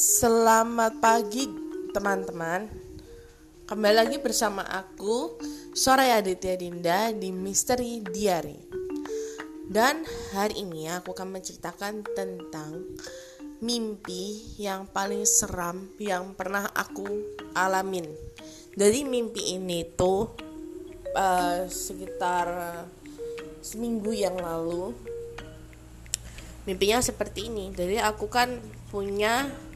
Selamat pagi teman-teman. Kembali lagi bersama aku Soraya Aditya Dinda di Misteri Diary. Dan hari ini aku akan menceritakan tentang Mimpi yang paling seram yang pernah aku alamin. Jadi mimpi ini tuh uh, Sekitar seminggu yang lalu. Mimpinya seperti ini. Jadi aku kan punya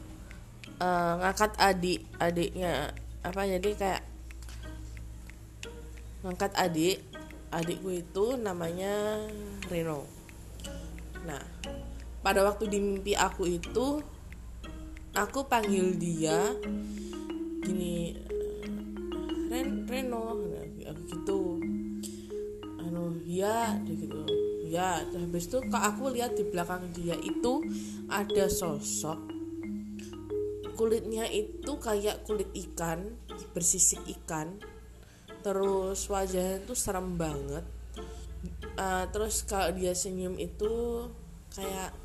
uh, ngangkat adik adiknya. Apa jadi kayak ngangkat adik adikku itu namanya Reno. Nah pada waktu di mimpi aku itu aku panggil dia gini Ren Reno gitu. Anu ya gitu. Ya habis itu kak aku lihat di belakang dia itu ada sosok kulitnya itu kayak kulit ikan bersisik ikan. Terus wajahnya tuh serem banget. Uh, terus kalau dia senyum itu kayak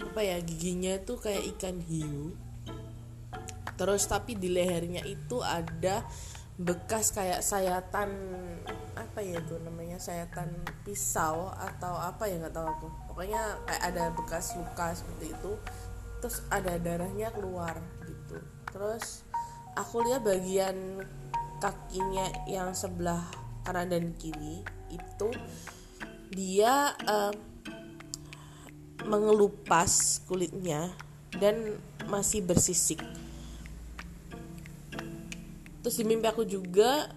apa ya giginya tuh kayak ikan hiu. Terus tapi di lehernya itu ada bekas kayak sayatan apa ya itu namanya sayatan pisau atau apa ya nggak tahu aku. Pokoknya kayak ada bekas luka seperti itu terus ada darahnya keluar gitu. Terus aku lihat bagian kakinya yang sebelah kanan dan kiri itu dia uh, mengelupas kulitnya dan masih bersisik. Terus di mimpi aku juga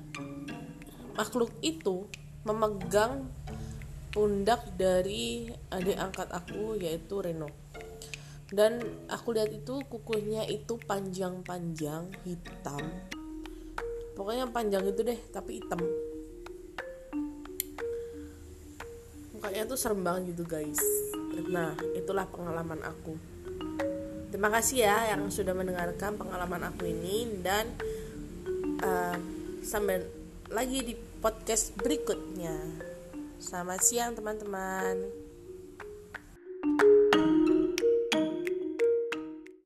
makhluk itu memegang pundak dari adik angkat aku yaitu Reno dan aku lihat itu kukunya itu panjang-panjang hitam. Pokoknya panjang itu deh tapi hitam. Mukanya tuh serem banget gitu guys. Nah itulah pengalaman aku. Terima kasih ya yang sudah mendengarkan pengalaman aku ini. Dan uh, sampai lagi di podcast berikutnya. Selamat siang teman-teman.